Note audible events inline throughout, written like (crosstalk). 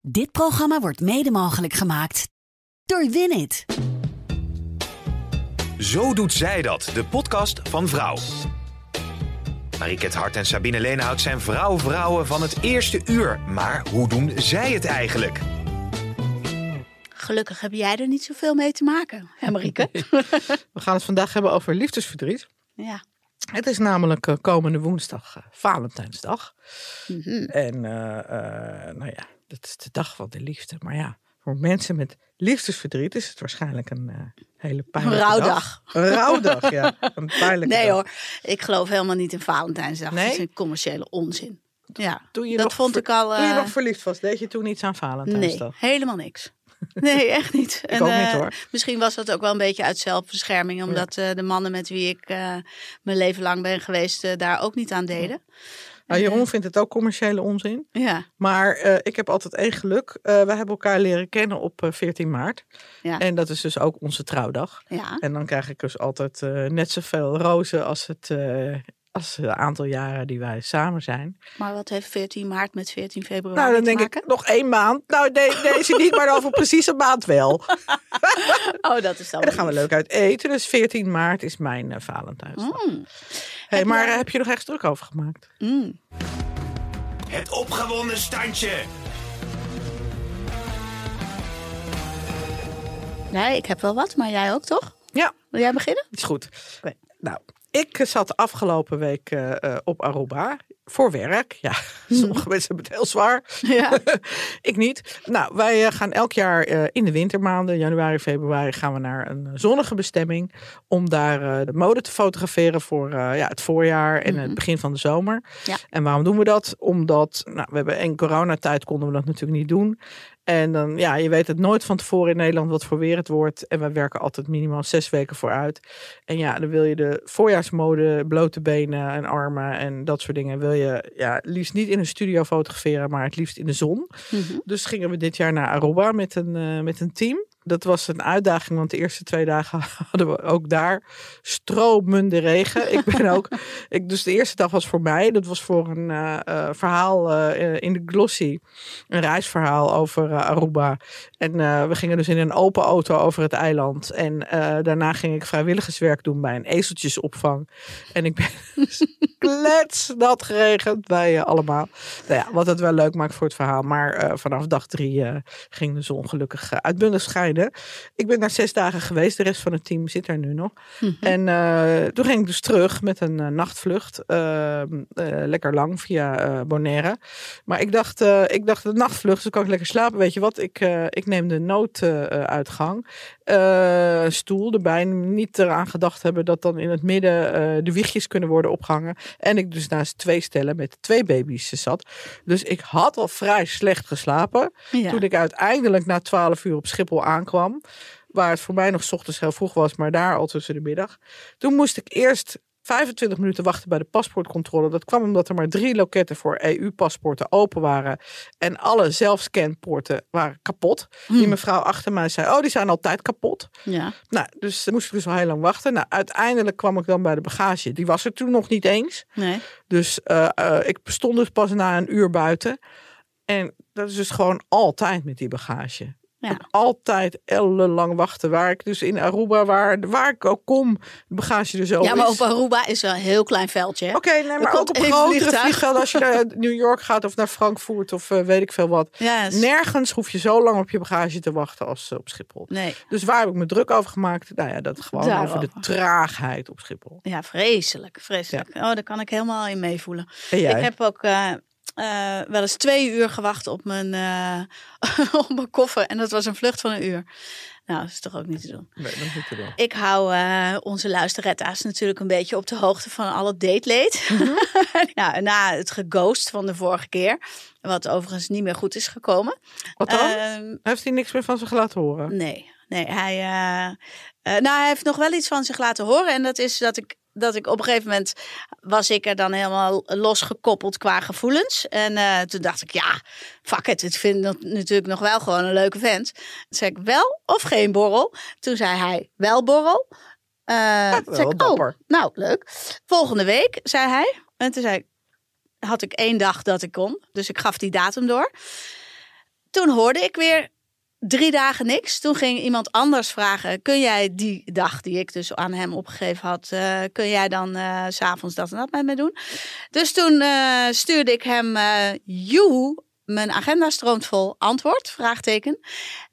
Dit programma wordt mede mogelijk gemaakt door Winit. Zo doet zij dat, de podcast van Vrouw. Mariket Hart en Sabine Leenhout zijn vrouw-vrouwen van het eerste uur. Maar hoe doen zij het eigenlijk? Gelukkig heb jij er niet zoveel mee te maken, hè Marieke? We gaan het vandaag hebben over liefdesverdriet. Ja. Het is namelijk eh, komende woensdag uh, Valentijnsdag. Mhm. En eh, eh, nou ja, dat is de dag van de liefde. Maar ja, voor mensen met liefdesverdriet is het waarschijnlijk een eh, hele pijnlijke rouwdag. dag. Een rouwdag, ja. Een (laughs) pijnlijke Nee dag. hoor, ik geloof helemaal niet in Valentijnsdag. Nee? Dat is een commerciële onzin. Ja, Toen je dat nog vond ver- ik al... Toen je eh, nog verliefd was, deed je toen iets aan nee, Valentijnsdag? helemaal niks. (laughs) Nee, echt niet. Ik ook niet, eh, hoor. Misschien was dat ook wel een beetje uit zelfbescherming. Omdat de mannen met wie ik mijn leven lang ben geweest daar ook niet aan deden. Nou, Jeroen vindt het ook commerciële onzin. Ja, Maar eh, ik heb altijd één geluk. Eh, we hebben elkaar leren kennen op eh, 14 maart. ja, En dat is dus ook onze trouwdag. ja. En dan krijg ik dus altijd eh, net zoveel rozen als het, eh, als het aantal jaren die wij samen zijn. Maar wat heeft 14 maart met 14 februari Nou, dan te denk maken? ik nog één maand. Nou, de- deze niet, maar over precies een maand wel. (laughs) Oh, dat is dan En dan gaan we leuk uit eten. Dus 14 maart is mijn eh, Valentijnsdag. Mm, Hey, Heb maar jij- eh, heb je nog echt druk over gemaakt? mm. Het opgewonden standje. Nee, ik heb wel wat, maar jij ook toch? Ja, Wil jij beginnen? is goed. Oké. Nou, ik zat afgelopen week eh, eh, op Aruba. Voor werk. Ja, (laughs) sommige mensen hebben het heel zwaar. Ja. (laughs) ik niet. Nou, wij eh, gaan elk jaar in de wintermaanden, januari, februari, gaan we naar een zonnige bestemming. Om daar de mode te fotograferen voor ja, het voorjaar en het begin van de zomer. Ja. En waarom doen we dat? Omdat, nou, we hebben in coronatijd konden we dat natuurlijk niet doen. En dan, ja, je weet het nooit van tevoren in Nederland wat voor weer het wordt. En we werken altijd minimaal zes weken vooruit. En ja, dan wil je de voorjaarsmode, blote benen en armen en dat soort dingen. Wil je ja, liefst niet in een studio fotograferen, maar het liefst in de zon. Mhm. Dus gingen we dit jaar naar Aruba met een, eh, met een team. Dat was een uitdaging, want de eerste twee dagen (laughs) hadden we ook daar stromende regen. Ik ben ook, (laughs) ik, dus de eerste dag was voor mij. Dat was voor een eh, eh, verhaal eh, in de Glossy. Een reisverhaal over Aruba. En we gingen dus in een open auto over het eiland. En daarna ging ik vrijwilligerswerk doen bij een ezeltjesopvang. En ik ben (laughs) dus kletsnat geregend bij allemaal. Nou ja, wat het wel leuk maakt voor het verhaal. Maar vanaf dag drie ging de zon gelukkig uitbundig schijnen. Ik ben daar zes dagen geweest. De rest van het team zit er nu nog. En eh, toen ging ik dus terug met een eh, nachtvlucht. eh, eh, lekker lang via Bonaire. Maar ik dacht, ik dacht de nachtvlucht, dan kan ik lekker slapen. Weet je wat, ik, ik neem de nooduitgang. Stoel erbij. Niet eraan gedacht hebben dat dan in het midden de wiegjes kunnen worden opgehangen. En ik dus naast twee stellen met twee baby's zat. Dus ik had al vrij slecht geslapen. Ja. Toen ik uiteindelijk na 12 uur op Schiphol aankwam. Waar het voor mij nog ochtends heel vroeg was, maar daar al tussen de middag. Toen moest ik eerst 25 minuten wachten bij de paspoortcontrole. Dat kwam omdat er maar drie loketten voor EU-paspoorten open waren. En alle zelfscanpoorten waren kapot. Die mevrouw achter mij zei, oh die zijn altijd kapot. ja. Nou, dus moest ik dus al heel lang wachten. Nou, uiteindelijk kwam ik dan bij de bagage. Die was er toen nog niet eens. Nee. Dus eh, eh, ik stond dus pas na een uur buiten. En dat is dus gewoon altijd met die bagage. Ja. Altijd ellenlang wachten. Waar ik dus in Aruba, waar, waar ik ook kom, de bagage er zo Ja, maar op Aruba is wel een heel klein veldje. Oké, nee, maar ook op grotere vliegvelden. Als je (laughs) naar New York gaat of naar Frankfurt of eh, weet ik veel wat. Nergens hoef je zo lang op je bagage te wachten als eh, op Schiphol. Nee. Dus waar heb ik me druk over gemaakt? Nou ja, dat gewoon over de traagheid op Schiphol. Ja, vreselijk, vreselijk. Oh, daar kan ik helemaal in meevoelen. Ik heb ook eh, eh, wel eens twee uur gewacht op mijn, eh, (laughs) op mijn koffer. En dat was een vlucht van een uur. Nou, dat is toch ook niet te doen. Nee, dat is niet te doen. Ik hou eh, onze luisterretta's natuurlijk een beetje op de hoogte van alle dateleed. Mhm. (laughs) nou, na het geghost van de vorige keer, wat overigens niet meer goed is gekomen. Wat dan? Ehm, Heeft hij niks meer van zich laten horen? Nee, nee hij, nou, hij heeft nog wel iets van zich laten horen. En dat is dat ik, dat ik op een gegeven moment was ik er dan helemaal losgekoppeld qua gevoelens. En eh, toen dacht ik, ja, fuck it. Ik vind dat natuurlijk nog wel gewoon een leuke vent. Toen zei ik, wel of geen borrel? Toen zei hij, wel borrel. Eh, toen zei wel ik, oh, nou, leuk. Volgende week, zei hij. En toen zei ik, had ik één dag dat ik kon. Dus ik gaf die datum door. toen hoorde ik weer drie dagen niks. Toen ging iemand anders vragen: Kun jij die dag die ik dus aan hem opgegeven had, uh, kun jij dan uh, s'avonds dat en dat met me doen? Dus toen uh, stuurde ik hem: Joehoe, mijn agenda stroomt vol. Antwoord? Vraagteken.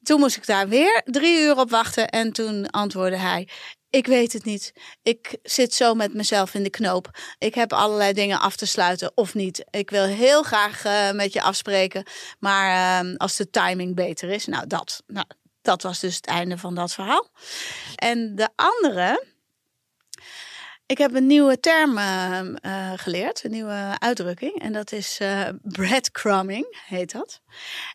Toen moest ik daar weer drie uur op wachten. En toen antwoordde hij: ik weet het niet. Ik zit zo met mezelf in de knoop. Ik heb allerlei dingen af te sluiten of niet. Ik wil heel graag uh, met je afspreken. Maar uh, als de timing beter is. Nou, dat. Nou, dat was dus het einde van dat verhaal. En de andere ik heb een nieuwe term uh, geleerd, een nieuwe uitdrukking. En dat is uh, breadcrumbing, heet dat.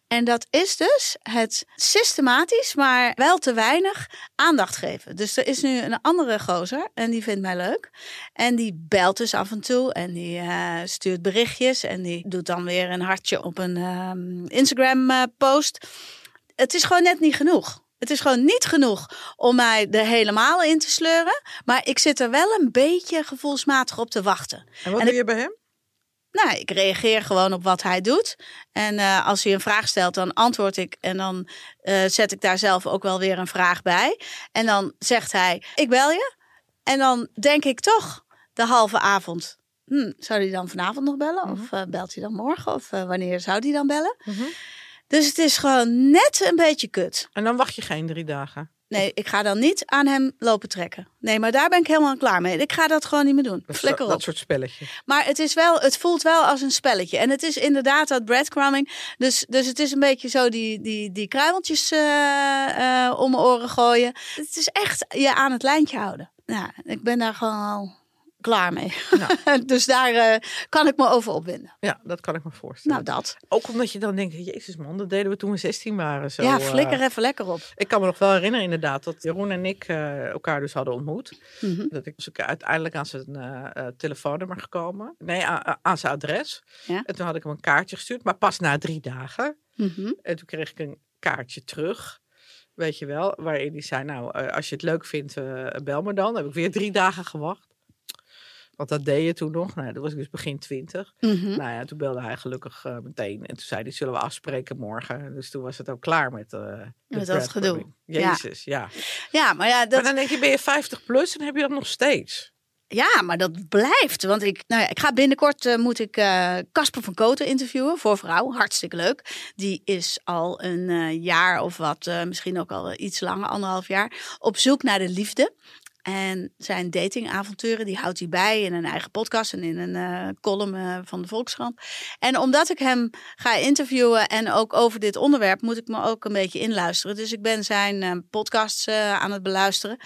En dat is dus het systematisch, maar wel te weinig aandacht geven. Dus er is nu een andere gozer en die vindt mij leuk. En die belt dus af en toe en die uh, stuurt berichtjes. En die doet dan weer een hartje op een um, Instagram post. Het is gewoon net niet genoeg. Het is gewoon niet genoeg om mij er helemaal in te sleuren. Maar ik zit er wel een beetje gevoelsmatig op te wachten. En wat doe je bij hem? Nou, ik reageer gewoon op wat hij doet. En uh, als hij een vraag stelt, dan antwoord ik. En dan uh, zet ik daar zelf ook wel weer een vraag bij. En dan zegt hij, ik bel je. En dan denk ik toch de halve avond. Hm, zou hij dan vanavond nog bellen? Mm -hmm. Of uh, belt hij dan morgen? Of wanneer zou hij dan bellen? Mm -hmm. Dus het is gewoon net een beetje kut. En dan wacht je geen drie dagen? Nee, ik ga dan niet aan hem lopen trekken. Nee, maar daar ben ik helemaal klaar mee. Ik ga dat gewoon niet meer doen. Dat, Flikker op. dat soort spelletje. Maar het, is wel, het voelt wel als een spelletje. En het is inderdaad dat breadcrumbing. Dus, dus het is een beetje zo die, die, die kruimeltjes uh, uh, om mijn oren gooien. Het is echt je aan het lijntje houden. Ja, ik ben daar gewoon al klaar mee. Ja. (laughs) dus daar uh, kan ik me over opwinden. Ja, dat kan ik me voorstellen. Nou, dat. Ook omdat je dan denkt, jezus man, dat deden we toen we 16 waren. Zo, ja, flikker uh, even lekker op. Ik kan me nog wel herinneren inderdaad dat Jeroen en ik uh, elkaar dus hadden ontmoet. Mm -hmm. Dat ik dus uiteindelijk aan zijn telefoonnummer gekomen. Nee, aan, aan zijn adres. Ja. En toen had ik hem een kaartje gestuurd, maar pas na drie dagen. Mm -hmm. En toen kreeg ik een kaartje terug weet je wel, waarin hij zei, nou, als je het leuk vindt, bel me dan. Dan heb ik weer drie dagen gewacht. Want dat deed je toen nog. Nou, dat was ik dus begin twintig. Mm -hmm. Nou ja, toen belde hij gelukkig uh, meteen. En toen zei hij, zullen we afspreken morgen? Dus toen was het ook klaar met, uh, met dat gedoe. Jezus, ja. ja. Ja, maar ja. Dat... Maar dan denk je, ben je 50 plus en heb je dat nog steeds? Ja, maar dat blijft. Want ik, nou ja, ik ga binnenkort uh, moet ik Casper uh, van Koten interviewen voor vrouw. Hartstikke leuk. Die is al een uh, jaar of wat, misschien ook al iets langer, anderhalf jaar, op zoek naar de liefde. En zijn datingavonturen, die houdt hij bij in een eigen podcast en in een uh, column uh, van de Volkskrant. En omdat ik hem ga interviewen en ook over dit onderwerp, moet ik me ook een beetje inluisteren. Dus ik ben zijn uh, podcasts aan het beluisteren.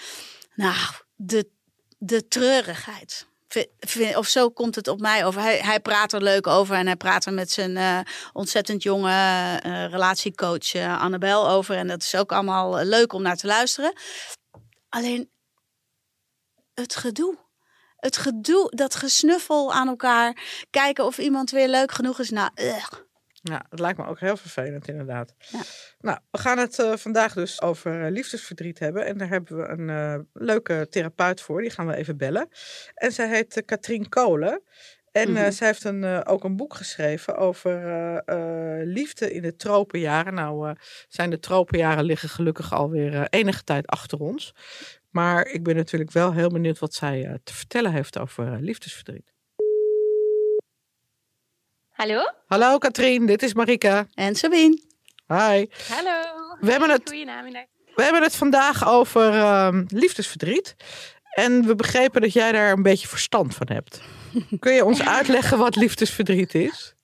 Nou, de, de treurigheid. Of zo komt het op mij over. Hij, hij praat er leuk over en hij praat er met zijn ontzettend jonge relatiecoach Annabel over. En dat is ook allemaal leuk om naar te luisteren. Alleen het gedoe. Het gedoe, dat gesnuffel aan elkaar. Kijken of iemand weer leuk genoeg is. Nou, ugh. Ja, het lijkt me ook heel vervelend inderdaad. Ja. Nou, we gaan het uh, vandaag dus over uh, liefdesverdriet hebben. En daar hebben we een uh, leuke therapeut voor. Die gaan we even bellen. En zij heet Katrien Kolen. En mm -hmm. zij heeft een, ook een boek geschreven over liefde in de tropenjaren. Nou, zijn de tropenjaren liggen gelukkig alweer enige tijd achter ons. Maar ik ben natuurlijk wel heel benieuwd wat zij uh, te vertellen heeft over uh, liefdesverdriet. Hallo? Hallo Katrien, dit is Marika. En Sabine. Hi. Hallo. We hebben het, we hebben het vandaag over uh, liefdesverdriet. En we begrepen dat jij daar een beetje verstand van hebt. (laughs) Kun je ons uitleggen wat liefdesverdriet is?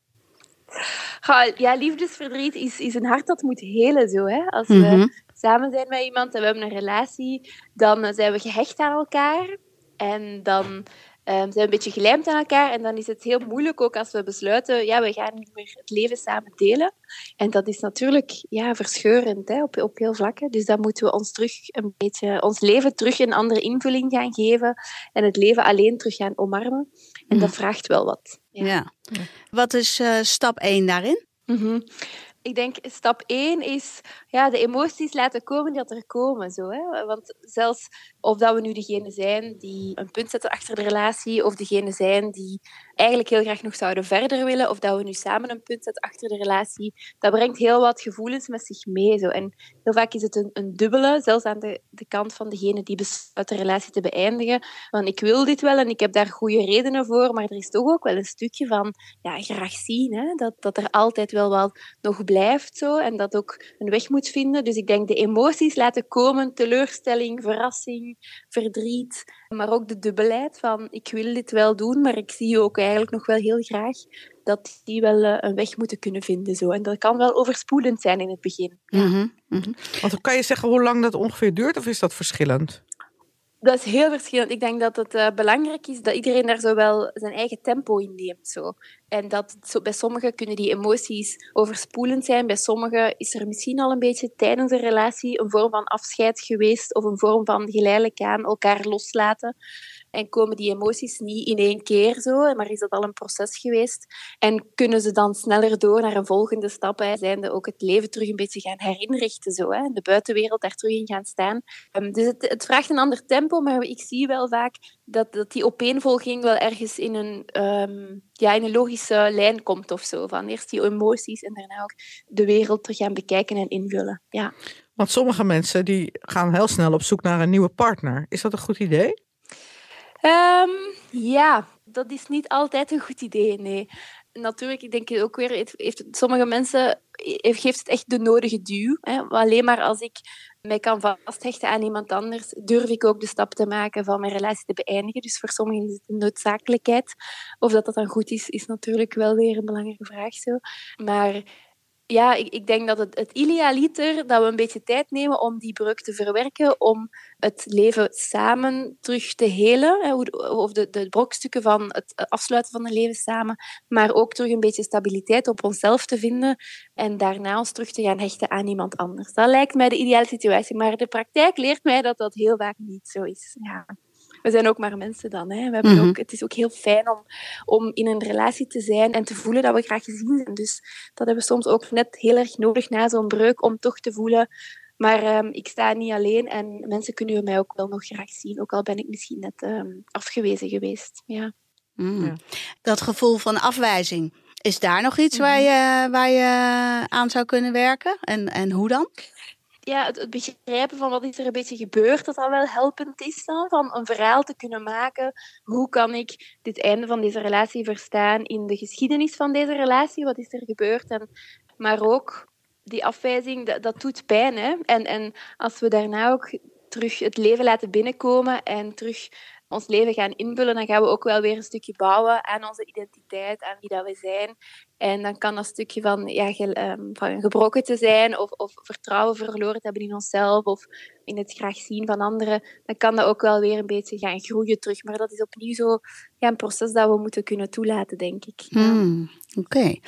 Ja, liefdesverdriet is, is een hart dat moet helen zo. Hè? Als we mm -hmm. Samen zijn met iemand en we hebben een relatie, dan zijn we gehecht aan elkaar. En dan um, zijn we een beetje gelijmd aan elkaar. En dan is het heel moeilijk ook als we besluiten, ja, we gaan niet meer het leven samen delen. En dat is natuurlijk ja, verscheurend hè, op, op heel vlakken. Dus dan moeten we ons terug een beetje, ons leven terug een andere invulling gaan geven. En het leven alleen terug gaan omarmen. En dat vraagt wel wat. Ja. ja. Wat is uh, stap 1 daarin? Mm -hmm. Ik denk stap één is ja, de emoties laten komen dat er komen. Zo, hè? Want zelfs of dat we nu degene zijn die een punt zetten achter de relatie, of degene zijn die eigenlijk heel graag nog zouden verder willen, of dat we nu samen een punt zetten achter de relatie, dat brengt heel wat gevoelens met zich mee. Zo. En heel vaak is het een, een dubbele, zelfs aan de, de kant van degene die besluit de relatie te beëindigen. Want ik wil dit wel en ik heb daar goede redenen voor, maar er is toch ook wel een stukje van ja, graag zien. Hè? Dat, dat er altijd wel wat nog blijft zo, en dat ook een weg moet vinden. Dus ik denk de emoties laten komen, teleurstelling, verrassing, verdriet, maar ook de dubbelheid van ik wil dit wel doen, maar ik zie ook eigenlijk nog wel heel graag dat die wel eh, een weg moeten kunnen vinden. Zo. En dat kan wel overspoelend zijn in het begin. Mm -hmm. Want kan je zeggen hoe lang dat ongeveer duurt of is dat verschillend? Dat is heel verschillend. Ik denk dat het uh, belangrijk is dat iedereen daar zo wel zijn eigen tempo in neemt. Zo. En dat zo, bij sommigen kunnen die emoties overspoelend zijn. Bij sommigen is er misschien al een beetje tijdens de relatie een vorm van afscheid geweest of een vorm van geleidelijk aan elkaar loslaten. En komen die emoties niet in één keer zo, maar is dat al een proces geweest? En kunnen ze dan sneller door naar een volgende stap? Hè? Zijnde ook het leven terug een beetje gaan herinrichten, zo, hè? de buitenwereld daar terug in gaan staan. Um, dus het, het, vraagt een ander tempo, maar ik zie wel vaak dat, dat die opeenvolging wel ergens in een, um, ja, in een logische lijn komt of zo. Van eerst die emoties en daarna ook de wereld terug gaan bekijken en invullen. Ja. Want sommige mensen die gaan heel snel op zoek naar een nieuwe partner. Is dat een goed idee? Um, ja, dat is niet altijd een goed idee, nee. Natuurlijk, ik denk ook weer, heeft, sommige mensen geeft het echt de nodige duw. Hè. Alleen maar als ik mij kan vasthechten aan iemand anders, durf ik ook de stap te maken van mijn relatie te beëindigen. Dus voor sommigen is het een noodzakelijkheid. Of dat dat dan goed is, is natuurlijk wel weer een belangrijke vraag. Zo. Maar ja, ik, ik, denk dat het, het idealiter dat we een beetje tijd nemen om die breuk te verwerken, om het leven samen terug te helen, of de, de brokstukken van het afsluiten van het leven samen, maar ook terug een beetje stabiliteit op onszelf te vinden en daarna ons terug te gaan hechten aan iemand anders. Dat lijkt mij de ideale situatie, maar de praktijk leert mij dat dat heel vaak niet zo is. Ja we zijn ook maar mensen dan. Hè. We hebben mhm. ook, het is ook heel fijn om, om in een relatie te zijn en te voelen dat we graag gezien zijn. Dus dat hebben we soms ook net heel erg nodig na zo'n breuk om toch te voelen. Maar um, ik sta niet alleen en mensen kunnen mij ook wel nog graag zien. Ook al ben ik misschien net um, afgewezen geweest. Ja. Mm. ja. Dat gevoel van afwijzing. Is daar nog iets waar, mhm. je, waar je aan zou kunnen werken? En, en hoe dan? Ja, het, begrijpen van wat is er een beetje gebeurd, dat dat wel helpend is. Dan, van een verhaal te kunnen maken. Hoe kan ik dit einde van deze relatie verstaan in de geschiedenis van deze relatie? Wat is er gebeurd? En, maar ook die afwijzing, dat, dat doet pijn. Hè? En, en als we daarna ook terug het leven laten binnenkomen en terug ons leven gaan invullen, dan gaan we ook wel weer een stukje bouwen aan onze identiteit, aan wie dat we zijn. En dan kan dat stukje van, ja, ehm, van gebroken te zijn of, of vertrouwen verloren te hebben in onszelf of in het graag zien van anderen, dan kan dat ook wel weer een beetje gaan groeien terug. Maar dat is opnieuw zo ja, een proces dat we moeten kunnen toelaten, denk ik. Hmm, Oké.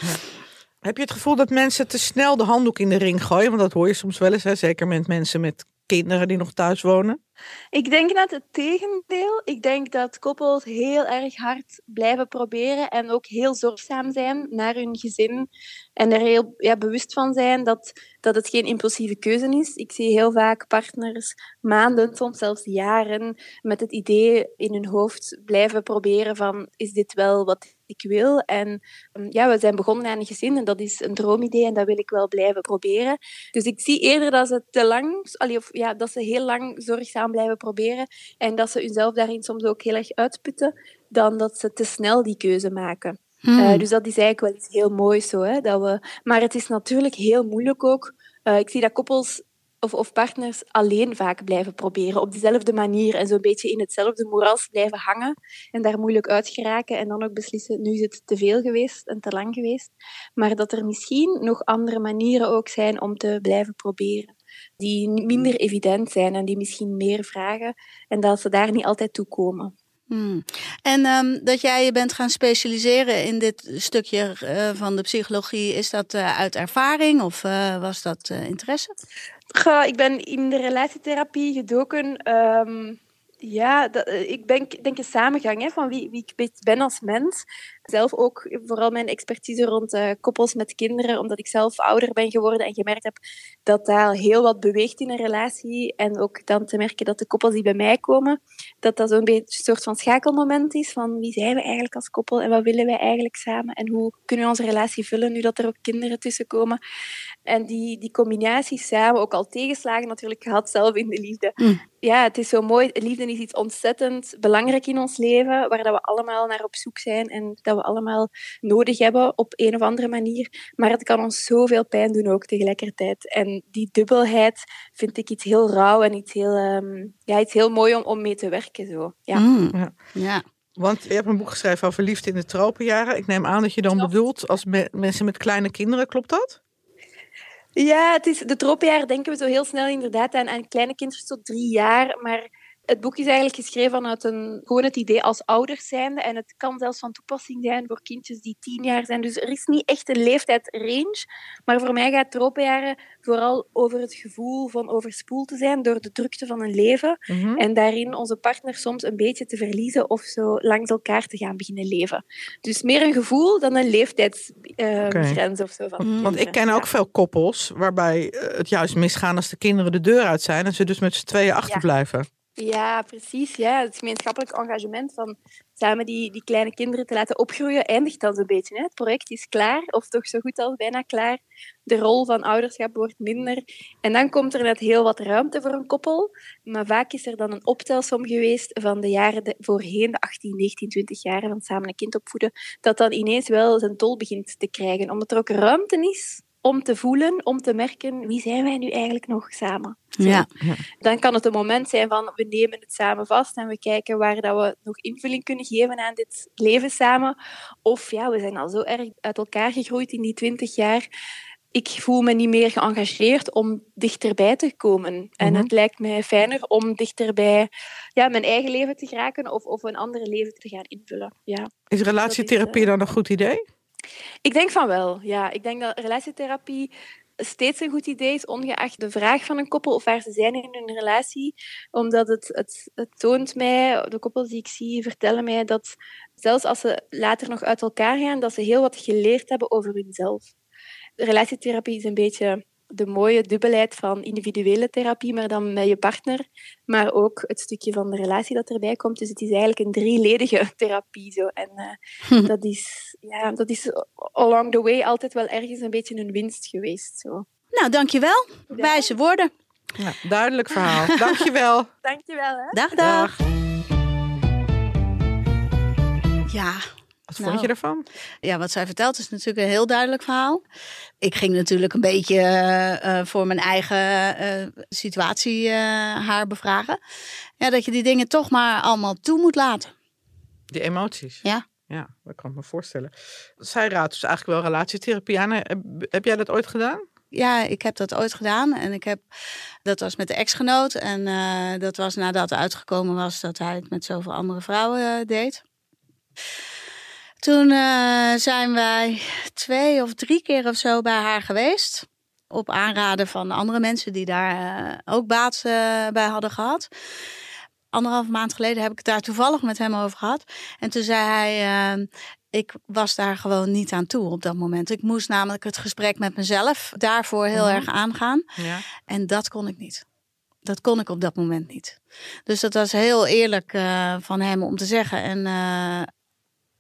Heb je het gevoel dat mensen te snel de handdoek in de ring gooien? Want dat hoor je soms wel eens, hè? zeker met mensen met kinderen die nog thuis wonen? Ik denk net het tegendeel. Ik denk dat koppels heel erg hard blijven proberen en ook heel zorgzaam zijn naar hun gezin. En er heel ja, bewust van zijn dat, dat het geen impulsieve keuze is. Ik zie heel vaak partners maanden, soms zelfs jaren, met het idee in hun hoofd blijven proberen van is dit wel wat ik wil? En mm, ja, we zijn begonnen aan een gezin en dat is een droomidee en dat wil ik wel blijven proberen. Dus ik zie eerder dat ze te lang, of ja, dat ze heel lang zorgzaam blijven proberen en dat ze hunzelf daarin soms ook heel erg uitputten, dan dat ze te snel die keuze maken. Hmm. Uh, dus dat is eigenlijk wel iets heel moois zo. Hè, dat we... Maar het is natuurlijk heel moeilijk ook. Uh, ik zie dat koppels of, of, partners alleen vaak blijven proberen op dezelfde manier en zo'n beetje in hetzelfde moeras blijven hangen en daar moeilijk uit geraken en dan ook beslissen, nu is het te veel geweest en te lang geweest. Maar dat er misschien nog andere manieren ook zijn om te blijven proberen die minder evident zijn en die misschien meer vragen en dat ze daar niet altijd toe komen. Hmm. En um, dat jij je bent gaan specialiseren in dit stukje uh, van de psychologie, is dat uh, uit ervaring of uh, was dat interesse? Ga, ik ben in de relatietherapie gedoken. Um, ja, dat, ik denk, denk een samengang hè, van wie, wie ik ben als mens. Zelf ook vooral mijn expertise rond uh, koppels met kinderen, omdat ik zelf ouder ben geworden en gemerkt heb dat daar heel wat beweegt in een relatie. En ook dan te merken dat de koppels die bij mij komen, dat dat zo'n beetje een soort van schakelmoment is van wie zijn we eigenlijk als koppel en wat willen wij eigenlijk samen en hoe kunnen we onze relatie vullen nu dat er ook kinderen tussen komen. En die, die combinatie samen, ook al tegenslagen natuurlijk gehad zelf in de liefde. Mm. Ja, het is zo mooi. Liefde is iets ontzettend belangrijk in ons leven, waar dat we allemaal naar op zoek zijn en dat we allemaal nodig hebben op een of andere manier. Maar het kan ons zoveel pijn doen ook tegelijkertijd. En die dubbelheid vind ik iets heel rauw en iets heel, um, ja, iets heel mooi om, om mee te werken. Zo. Ja. Mm. ja. ja. Want je hebt een boek geschreven over liefde in de tropenjaren. Ik neem aan dat je dan bedoelt als mensen met kleine kinderen, klopt dat? Ja, het is, de tropenjaren denken we zo heel snel inderdaad aan, aan kleine kinderen tot drie jaar. Maar het boek is eigenlijk geschreven vanuit een, gewoon het idee als ouders zijnde. En het kan zelfs van toepassing zijn voor kindjes die tien jaar zijn. Dus er is niet echt een leeftijdsrange. Maar voor mij gaat tropenjaren vooral over het gevoel van overspoeld te zijn door de drukte van een leven. Mhm. En daarin onze partner soms een beetje te verliezen of zo langs elkaar te gaan beginnen leven. Dus meer een gevoel dan een leeftijdsgrens uh, of zo. Van Want ik ken ook veel koppels waarbij eh, het juist misgaan als de kinderen de deur uit zijn en ze dus met z'n tweeën achterblijven. Ja, precies. Ja. Het gemeenschappelijk engagement van samen die, die kleine kinderen te laten opgroeien eindigt dan zo'n beetje. Hè. Het project is klaar, of toch zo goed als bijna klaar. De rol van ouderschap wordt minder. En dan komt er net heel wat ruimte voor een koppel. Maar vaak is er dan een optelsom geweest van de jaren de, voorheen, de 18, 19, 20 jaren van samen een kind opvoeden, dat dan ineens wel zijn tol begint te krijgen. Omdat er ook ruimte is om te voelen, om te merken wie zijn wij nu eigenlijk nog samen. Ja. Dan kan het een moment zijn van we nemen het samen vast en we kijken waar dat we nog invulling kunnen geven aan dit leven samen. Of ja, we zijn al zo erg uit elkaar gegroeid in die twintig jaar. Ik voel me niet meer geëngageerd om dichterbij te komen. En mhm. het lijkt mij fijner om dichterbij ja, mijn eigen leven te geraken of, of een ander leven te gaan invullen. Ja. Is relatietherapie dan een goed idee? Ik denk van wel, ja. Ik denk dat relatietherapie steeds een goed idee is, ongeacht de vraag van een koppel of waar ze zijn in hun relatie. Omdat het, het, het toont mij, de koppels die ik zie vertellen mij dat zelfs als ze later nog uit elkaar gaan, dat ze heel wat geleerd hebben over hunzelf. Relatietherapie is een beetje de mooie dubbelheid van individuele therapie, maar dan met je partner, maar ook het stukje van de relatie dat erbij komt. Dus het is eigenlijk een drieledige (laughs) therapie. Zo. En uh, dat, is, ja, dat is along the way altijd wel ergens een beetje een winst geweest. Zo. Nou, dankjewel. Ja. Wijze woorden. Ja, duidelijk verhaal. (laughs) dankjewel. dankjewel. Hè. Dag, dag. Ja, wat vond je nou, ervan? Ja, wat zij vertelt is natuurlijk een heel duidelijk verhaal. Ik ging natuurlijk een beetje uh, voor mijn eigen uh, situatie haar bevragen. Ja, dat je die dingen toch maar allemaal toe moet laten. Die emoties? Ja. Ja, dat kan ik me voorstellen. Zij raadt dus eigenlijk wel relatietherapie aan. Heb jij dat ooit gedaan? Ja, ik heb dat ooit gedaan. En ik heb, dat was met de ex-genoot. En dat was nadat uitgekomen was dat hij het met zoveel andere vrouwen deed. Toen uh, zijn wij twee of drie keer of zo bij haar geweest. Op aanraden van andere mensen die daar uh, ook baat uh, bij hadden gehad. Anderhalf maand geleden heb ik het daar toevallig met hem over gehad. En toen zei hij, ik was daar gewoon niet aan toe op dat moment. Ik moest namelijk het gesprek met mezelf daarvoor heel mhm. erg aangaan. Ja. En dat kon ik niet. Dat kon ik op dat moment niet. Dus dat was heel eerlijk van hem om te zeggen. En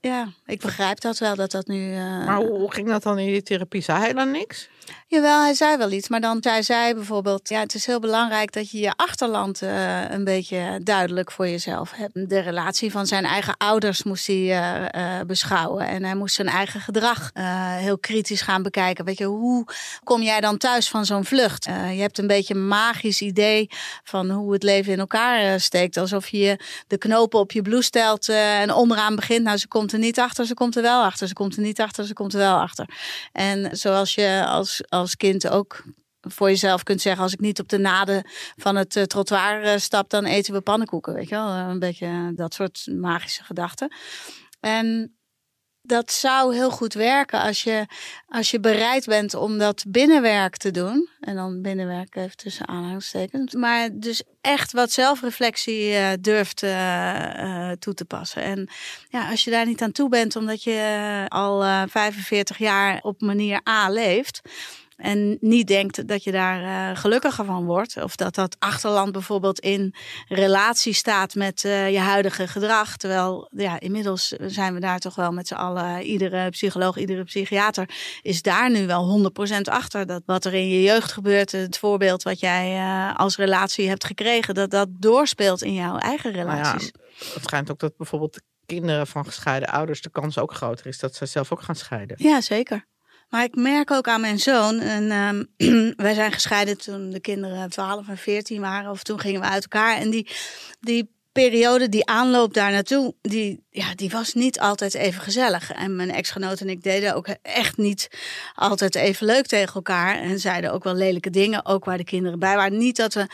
ja, ik begrijp dat wel, dat dat nu... Uh... Maar hoe, ging dat dan in die therapie? Zei hij dan niks? Jawel, hij zei wel iets. Maar dan zei zij bijvoorbeeld... Ja, het is heel belangrijk dat je je achterland uh, een beetje duidelijk voor jezelf hebt. De relatie van zijn eigen ouders moest hij uh, beschouwen. En hij moest zijn eigen gedrag heel kritisch gaan bekijken. Weet je, hoe kom jij dan thuis van zo'n vlucht? je hebt een beetje een magisch idee van hoe het leven in elkaar steekt. Alsof je de knopen op je blouse stelt en onderaan begint. Nou, ze komt er niet achter, ze komt er wel achter. Ze komt er niet achter, ze komt er wel achter. En zoals je als, als kind ook voor jezelf kunt zeggen: als ik niet op de naden van het uh, trottoir uh, stap, dan eten we pannenkoeken. Weet je wel, een beetje dat soort magische gedachten. En dat zou heel goed werken als je, als je bereid bent om dat binnenwerk te doen. En dan binnenwerk even tussen aanhalingstekens. Maar dus echt wat zelfreflectie uh, durft uh, toe te passen. En ja, als je daar niet aan toe bent, omdat je al 45 jaar op manier A leeft en niet denkt dat je daar uh, gelukkiger van wordt. Of dat dat achterland bijvoorbeeld in relatie staat met uh, je huidige gedrag. Terwijl ja, inmiddels zijn we daar toch wel met z'n allen. Iedere psycholoog, iedere psychiater is daar nu wel 100% achter. Dat wat er in je jeugd gebeurt, het voorbeeld wat jij uh, als relatie hebt gekregen, dat dat doorspeelt in jouw eigen relaties. Nou ja, het schijnt ook dat bijvoorbeeld kinderen van gescheiden ouders de kans ook groter is dat ze zelf ook gaan scheiden. Ja, zeker. Maar ik merk ook aan mijn zoon. En um, (clears throat) wij zijn gescheiden toen de kinderen 12 en 14 waren. Of toen gingen we uit elkaar. En die, die periode, die aanloop daar naartoe, die, ja, die was niet altijd even gezellig. En mijn ex-genoot en ik deden ook echt niet altijd even leuk tegen elkaar. En zeiden ook wel lelijke dingen, ook waar de kinderen bij waren. Niet dat we,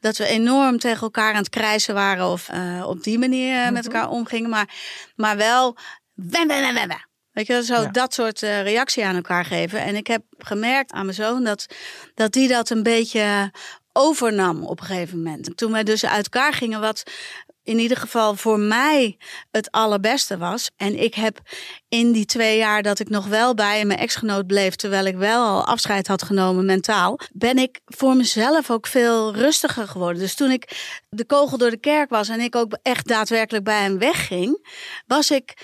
dat we enorm tegen elkaar aan het krijsen waren of uh, op die manier met mhm. elkaar omgingen. Maar, maar wel. Wem, wem, wem, wem. Weet je, zo dat soort uh, reactie aan elkaar geven. En ik heb gemerkt aan mijn zoon dat, dat die dat een beetje overnam op een gegeven moment. Toen wij dus uit elkaar gingen, wat in ieder geval voor mij het allerbeste was. En ik heb in die twee jaar dat ik nog wel bij mijn ex-genoot bleef, terwijl ik wel al afscheid had genomen mentaal, ben ik voor mezelf ook veel rustiger geworden. Dus toen ik de kogel door de kerk was en ik ook echt daadwerkelijk bij hem wegging, was ik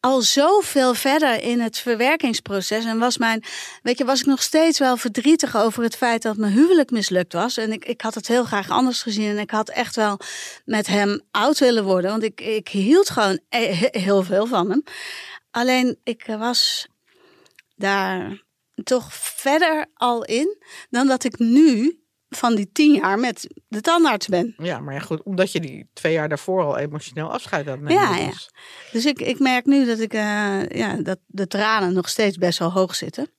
al zoveel verder in het verwerkingsproces. En was mijn, weet je, was ik nog steeds wel verdrietig over het feit dat mijn huwelijk mislukt was. En ik, ik had het heel graag anders gezien. En ik had echt wel met hem oud willen worden. Want ik, ik hield gewoon heel veel van hem. Alleen ik was daar toch verder al in dan dat ik nu van die tien jaar met de tandarts ben. Ja, maar ja, goed, omdat je die twee jaar daarvoor al emotioneel afscheid had. Ja, ja. Dus ik, ik merk nu dat, ik, uh, ja, dat de tranen nog steeds best wel hoog zitten.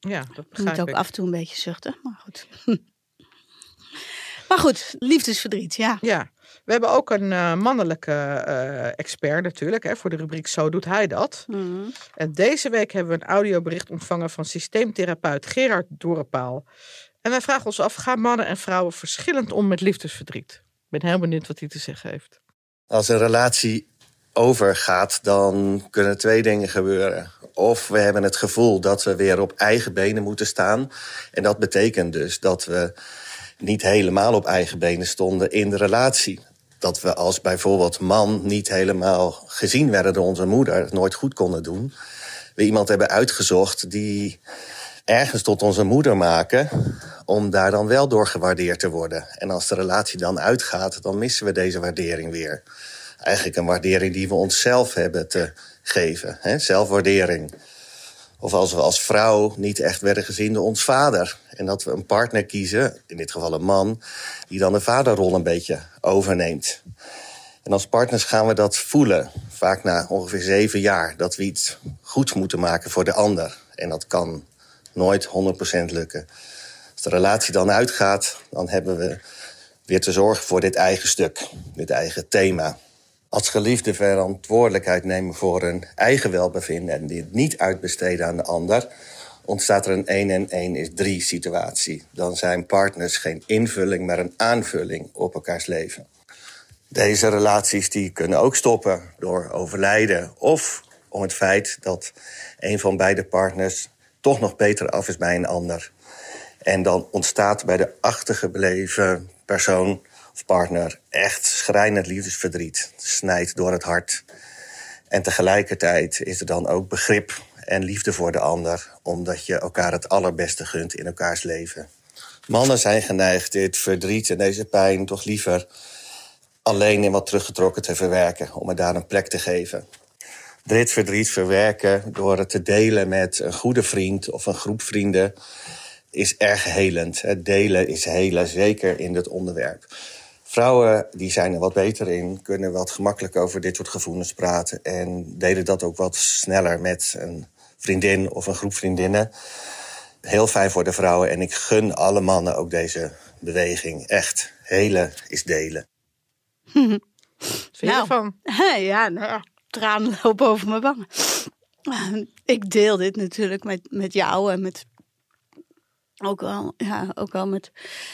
Ja, dat begrijp ik. moet ook af en toe een beetje zuchten, maar goed. (laughs) maar goed, liefdesverdriet, ja. Ja, we hebben ook een uh, mannelijke uh, expert natuurlijk, hè, voor de rubriek Zo doet hij dat. Mm. En deze week hebben we een audiobericht ontvangen van systeemtherapeut Gerard Dorepaal. En wij vragen ons af, gaan mannen en vrouwen verschillend om met liefdesverdriet? Ik ben heel benieuwd wat hij te zeggen heeft. Als een relatie overgaat, dan kunnen twee dingen gebeuren. Of we hebben het gevoel dat we weer op eigen benen moeten staan. En dat betekent dus dat we niet helemaal op eigen benen stonden in de relatie. Dat we als bijvoorbeeld man niet helemaal gezien werden door onze moeder, het nooit goed konden doen. We iemand hebben uitgezocht die ergens tot onze moeder maken om daar dan wel door gewaardeerd te worden. En als de relatie dan uitgaat, dan missen we deze waardering weer. Eigenlijk een waardering die we onszelf hebben te geven, hè? zelfwaardering. Of als we als vrouw niet echt werden gezien door ons vader. En dat we een partner kiezen, in dit geval een man, die dan de vaderrol een beetje overneemt. En als partners gaan we dat voelen, vaak na ongeveer zeven jaar, dat we iets goeds moeten maken voor de ander. En dat kan nooit 100% lukken. Als de relatie dan uitgaat, dan hebben we weer te zorgen voor dit eigen stuk, dit eigen thema. Als geliefde verantwoordelijkheid nemen voor een eigen welbevinden en dit niet uitbesteden aan de ander, ontstaat er een 1 en 1 is 3 situatie. Dan zijn partners geen invulling, maar een aanvulling op elkaars leven. Deze relaties die kunnen ook stoppen door overlijden of om het feit dat een van beide partners toch nog beter af is bij een ander. En dan ontstaat bij de achtergebleven persoon of partner echt schrijnend liefdesverdriet. Het snijdt door het hart. En tegelijkertijd is er dan ook begrip en liefde voor de ander, omdat je elkaar het allerbeste gunt in elkaars leven. Mannen zijn geneigd dit verdriet en deze pijn toch liever alleen in wat teruggetrokken te verwerken, om er daar een plek te geven dit verdriet verwerken door het te delen met een goede vriend of een groep vrienden is erg helend. Het delen is helen, zeker in dit onderwerp. Vrouwen die zijn er wat beter in, kunnen wat gemakkelijker over dit soort gevoelens praten en delen dat ook wat sneller met een vriendin of een groep vriendinnen. Heel fijn voor de vrouwen en ik gun alle mannen ook deze beweging. Echt, helen is delen. Wat (laughs) vind je (laughs) nou, Ja, nou, tranen (laughs) lopen over mijn wangen. Ik deel dit natuurlijk met, met jou en met ook wel, ja, ook wel met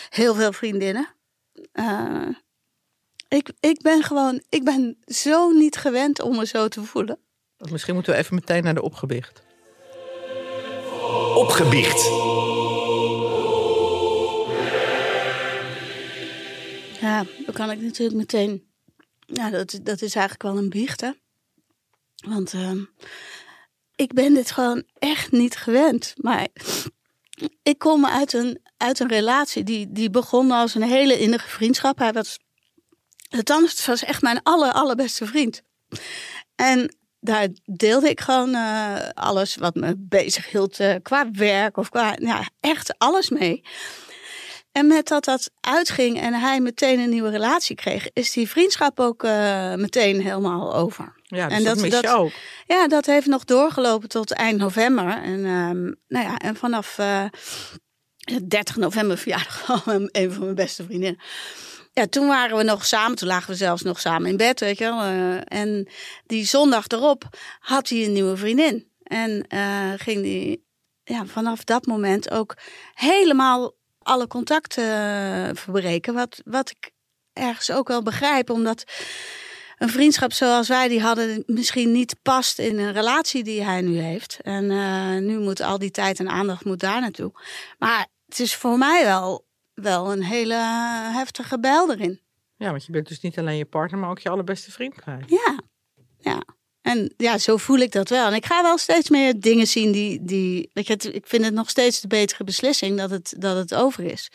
heel veel vriendinnen. Uh, ik, ik ben gewoon, ik ben zo niet gewend om me zo te voelen. Misschien moeten we even meteen naar de opgebiecht. Opgebiecht. Ja, dan kan ik natuurlijk meteen. Ja, dat, dat is eigenlijk wel een biecht, hè? Want uh, ik ben dit gewoon echt niet gewend. Maar ik kom uit een, uit een relatie die, die begon als een hele innige vriendschap. Hij was, het was echt mijn aller, allerbeste vriend. En daar deelde ik gewoon uh, alles wat me bezig hield uh, qua werk of qua, ja, echt alles mee. En met dat dat uitging en hij meteen een nieuwe relatie kreeg, is die vriendschap ook uh, meteen helemaal over. Ja, dus en dat, dat mis je ook. Ja, dat heeft nog doorgelopen tot eind november. En, um, nou ja, en vanaf 30 november verjaardag (laughs) een van mijn beste vriendinnen. Ja, toen waren we nog samen. Toen lagen we zelfs nog samen in bed, weet je wel. Uh, en die zondag erop had hij een nieuwe vriendin. En uh, ging die ja, vanaf dat moment ook helemaal alle contacten verbreken. Wat, wat ik ergens ook wel begrijp, omdat een vriendschap zoals wij die hadden misschien niet past in een relatie die hij nu heeft. En nu moet al die tijd en aandacht moet daar naartoe. Maar het is voor mij wel wel een hele heftige bijl erin. Ja, want je bent dus niet alleen je partner, maar ook je allerbeste vriend kwijt. Ja, ja. En ja, zo voel ik dat wel. En ik ga wel steeds meer dingen zien die. die weet je, ik vind het nog steeds de betere beslissing dat het, dat het over is.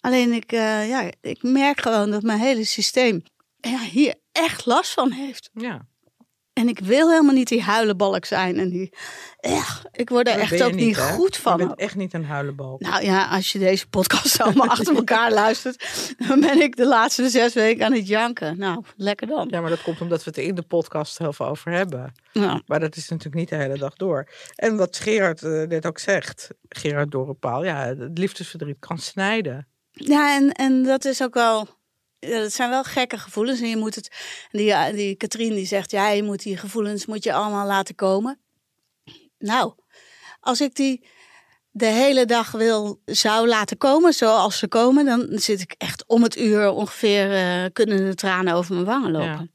Alleen ik, uh, ja, ik merk gewoon dat mijn hele systeem ja, hier echt last van heeft. Ja. En ik wil helemaal niet die huilenbalk zijn. En die, echt, ik word er echt ook niet, goed van. Je bent echt niet een huilenbalk. Nou ja, als je deze podcast allemaal achter elkaar (laughs) luistert, dan ben ik de laatste zes weken aan het janken. Nou, lekker dan. Ja, maar dat komt omdat we het in de podcast heel veel over hebben. Ja. Maar dat is natuurlijk niet de hele dag door. En wat Gerard uh, net ook zegt, Gerard Dorenpaal, ja, het liefdesverdriet kan snijden. Ja, en, en dat is ook wel dat zijn wel gekke gevoelens. En je moet het. Die, die Katrien die zegt: ja, je moet die gevoelens moet je allemaal laten komen. Nou, als ik die de hele dag wil, zou laten komen zoals ze komen, dan zit ik echt om het uur ongeveer uh, kunnen de tranen over mijn wangen lopen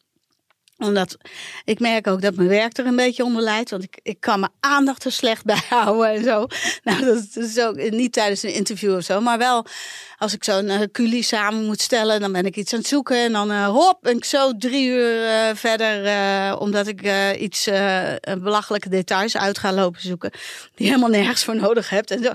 omdat ik merk ook dat mijn werk er een beetje onder leidt. Want ik, ik kan mijn aandacht er slecht bij (laughs) houden en zo. Nou, dat is ook niet tijdens een interview of zo. Maar wel als ik zo'n uh, culi samen moet stellen. Dan ben ik iets aan het zoeken. En dan uh, hop, ben ik zo drie uur uh, verder. omdat ik iets belachelijke details uit ga lopen zoeken. Die helemaal nergens voor nodig hebt. En zo.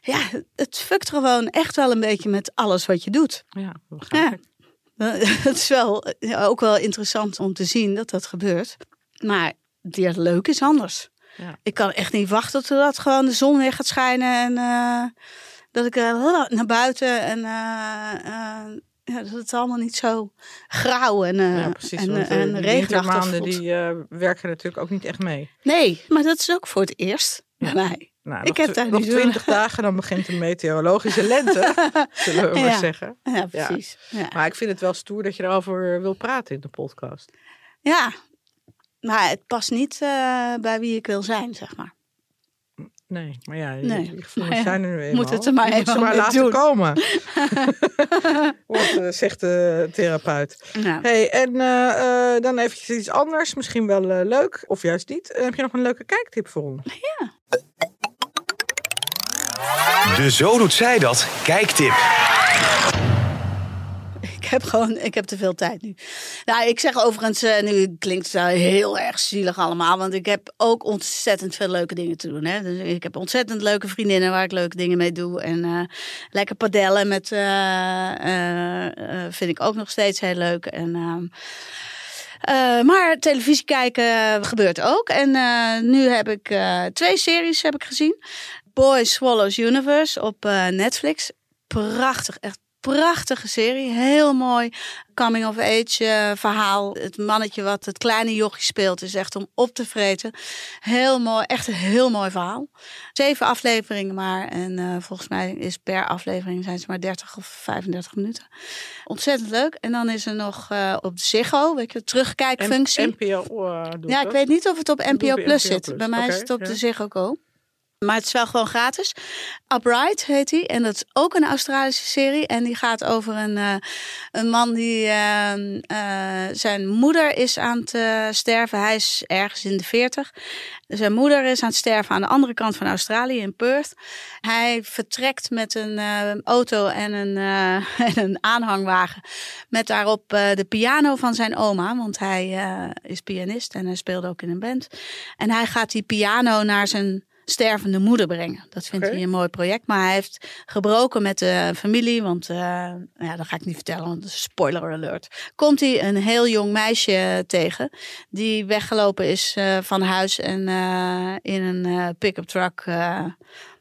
Ja, het fukt gewoon echt wel een beetje met alles wat je doet. Ja, begrijp ik. (laughs) Het is wel ook wel interessant om te zien dat dat gebeurt. Maar het leuk is anders. Ja. Ik kan echt niet wachten totdat gewoon de zon weer gaat schijnen. En uh, dat ik uh, naar buiten en uh, ja, dat het allemaal niet zo grauw en, ja, precies, en, want, en regenachtig die werken natuurlijk ook niet echt mee. Nee, maar dat is ook voor het eerst bij mij. Nou, ik heb daar nog twintig dagen, dan begint de meteorologische lente, (laughs) zullen we maar zeggen. Ja, precies. Ja. Maar ik vind het wel stoer dat je erover wil praten in de podcast. Ja, maar het past niet uh, bij wie ik wil zijn, zeg maar. Nee, maar ja, nee. gevoelens zijn er nu eenmaal. Moet het er maar even maar laten doen. komen. (laughs) Wat uh, zegt de therapeut. Ja. Hey, en uh, dan eventjes iets anders. Misschien wel leuk, of juist niet. heb je nog een leuke kijktip voor ons? Ja. De Zo Doet Zij Dat kijktip. Ik heb gewoon, ik heb te veel tijd nu. Nou, ik zeg overigens, uh, nu klinkt het heel erg zielig allemaal, want ik heb ook ontzettend veel leuke dingen te doen. Hè? Dus ik heb ontzettend leuke vriendinnen waar ik leuke dingen mee doe. En uh, lekker padellen met, uh, vind ik ook nog steeds heel leuk. En... Ehm, maar televisie kijken gebeurt ook. En nu heb ik twee series heb ik gezien. Boy Swallows Universe op uh, Netflix. Prachtig, echt prachtige serie. Heel mooi coming of age eh, verhaal. Het mannetje wat het kleine jochie speelt is echt om op te vreten. Heel mooi, echt een heel mooi verhaal. Zeven afleveringen maar. En eh, volgens mij is per aflevering zijn ze maar 30 of 35 minuten. Ontzettend leuk. En dan is er nog uh, op Ziggo, weet je, terugkijkfunctie. NPO ja, ik weet niet of het op NPO Plus NPO zit. Bij mij is het op de Ziggo Go. Maar het is wel gewoon gratis. Upright heet hij. En dat is ook een Australische serie. En die gaat over een, eh, een man die... eh, eh, zijn moeder is aan het eh, sterven. Hij is ergens in de veertig. Zijn moeder is aan het sterven aan de andere kant van Australië, in Perth. Hij vertrekt met een auto en een, (laughs) en een aanhangwagen. Met daarop de piano van zijn oma. Want hij is pianist en hij speelde ook in een band. En hij gaat die piano naar zijn stervende moeder brengen. Dat vindt hij een mooi project. Maar hij heeft gebroken met de familie. Want uh, ja, dat ga ik niet vertellen, want spoiler alert. Komt hij een heel jong meisje tegen. Die weggelopen is uh, van huis en uh, in een pick-up truck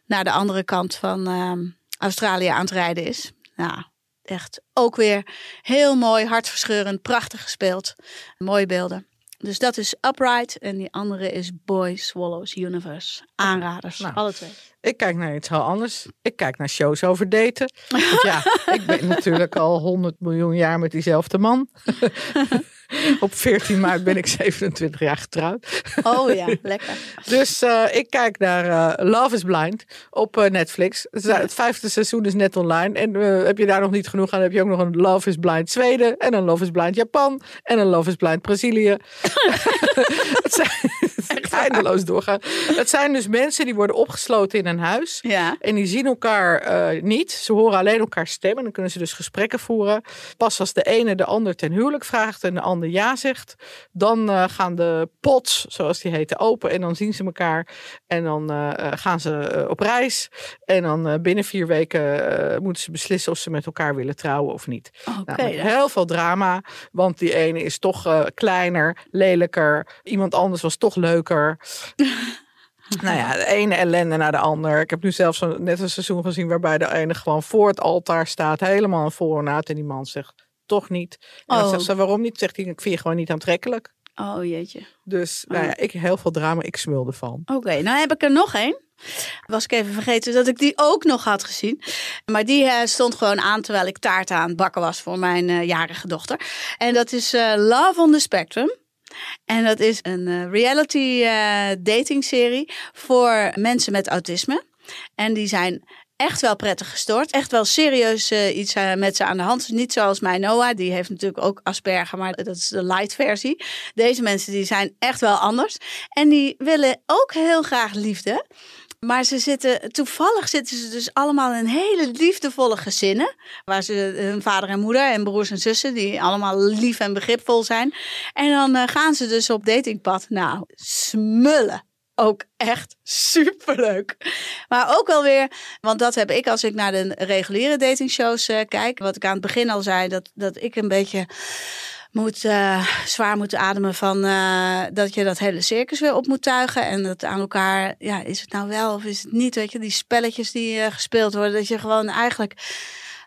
naar de andere kant van uh, Australië aan het rijden is. Nou, echt ook weer heel mooi, hartverscheurend, prachtig gespeeld. Mooie beelden. Dus dat is Upright en die andere is Boy Swallows Universe. Aanraders, Nou. alle twee. Ik kijk naar iets heel anders. Ik kijk naar shows over daten. Want ja, ik ben natuurlijk al 100 miljoen jaar met diezelfde man. (laughs) Op 14 maart ben ik 27 jaar getrouwd. Oh ja, lekker. Dus uh, ik kijk naar uh, Love is Blind op uh, Netflix. Het vijfde seizoen is net online. En heb je daar nog niet genoeg aan, heb je ook nog een Love is Blind Zweden. En een Love is Blind Japan. En een Love is Blind Brazilië. (laughs) het zijn, eindeloos doorgaan. Het zijn dus mensen die worden opgesloten in een huis. Ja. En die zien elkaar niet. Ze horen alleen elkaar stemmen. Dan kunnen ze dus gesprekken voeren. Pas als de ene de ander ten huwelijk vraagt en de ander ja zegt, dan uh, gaan de pots, zoals die heten, open en dan zien ze elkaar en dan uh, gaan ze op reis en dan binnen vier weken moeten ze beslissen of ze met elkaar willen trouwen of niet. Okay, nou, heel veel drama, want die ene is toch kleiner, lelijker, iemand anders was toch leuker. (laughs) Nou ja, de ene ellende naar de ander. Ik heb nu zelfs zo net een seizoen gezien waarbij de ene gewoon voor het altaar staat, helemaal voor en uit en die man zegt toch niet. En dan Oh. zegt ze, waarom niet? Zegt hij, ik vind je gewoon niet aantrekkelijk. Oh jeetje. Dus nou ja, ik heel veel drama, ik smulde van. Oké, okay, nou heb ik er nog één. Was ik even vergeten dat ik die ook nog had gezien. Maar die uh, stond gewoon aan terwijl ik taart aan het bakken was voor mijn uh, jarige dochter. En dat is uh, Love on the Spectrum. En dat is een reality dating serie voor mensen met autisme. En die zijn echt wel prettig gestoord. Echt wel serieus uh, iets uh, met ze aan de hand. Niet zoals mijn Noah, die heeft natuurlijk ook Asperger, maar dat is de light versie. Deze mensen die zijn echt wel anders. En die willen ook heel graag liefde. Maar ze zitten, toevallig zitten ze dus allemaal in hele liefdevolle gezinnen. Waar ze hun vader en moeder en broers en zussen, die allemaal lief en begripvol zijn. En dan gaan ze dus op datingpad. Nou, smullen ook echt superleuk. Maar ook wel weer, want dat heb ik als ik naar de reguliere datingshows uh, kijk. Wat ik aan het begin al zei, dat, dat ik een beetje moet, uh, zwaar moet ademen van uh, dat je dat hele circus weer op moet tuigen. En dat aan elkaar, ja, is het nou wel of is het niet? Weet je, die spelletjes die gespeeld worden, dat je gewoon eigenlijk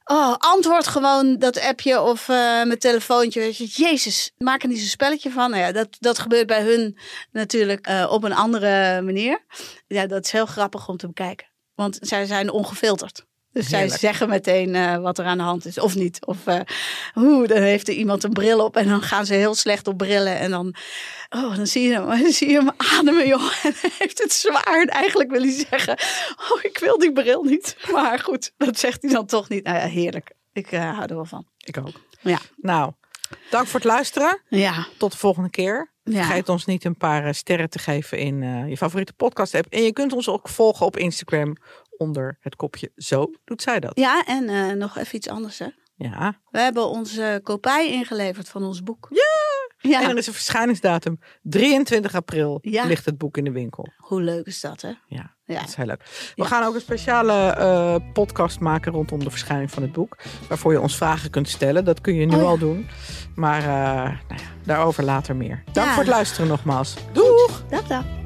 Oh, antwoord gewoon dat appje of uh, mijn telefoontje. Weet je, Jezus, maak er niet zo'n spelletje van. Nou ja, dat, dat gebeurt bij hun natuurlijk uh, op een andere manier. Ja, dat is heel grappig om te bekijken. Want zij zijn ongefilterd. Dus Heerlijk. zij zeggen meteen uh, wat er aan de hand is, of niet. Of hoe, dan heeft er iemand een bril op en dan gaan ze heel slecht op brillen. En dan, oh, dan zie je hem, (laughs) dan zie je hem ademen, joh. (laughs) En hij heeft het zwaar. En eigenlijk wil hij zeggen, oh, ik wil die bril niet. (laughs) Maar goed, dat zegt hij dan toch niet. Nou ja, heerlijk. Ik uh, hou er wel van. Ik ook. Ja. Nou, dank voor het luisteren. Ja. Tot de volgende keer. Ja. Vergeet ons niet een paar uh, sterren te geven in uh, je favoriete podcast app. En je kunt ons ook volgen op Instagram onder het kopje Zo doet zij dat. Ja, en uh, nog even iets anders hè. Ja. We hebben onze kopij ingeleverd van ons boek. Ja! ja. En er is een verschijningsdatum. 23 april Ja. ligt het boek in de winkel. Hoe leuk is dat hè? Ja, Ja. dat is heel leuk. We Ja. gaan ook een speciale eh, podcast maken rondom de verschijning van het boek. Waarvoor je ons vragen kunt stellen. Dat kun je nu Oh al doen. Maar eh, nou ja, daarover later meer. Dank voor het luisteren nogmaals. Doeg! Dag dag.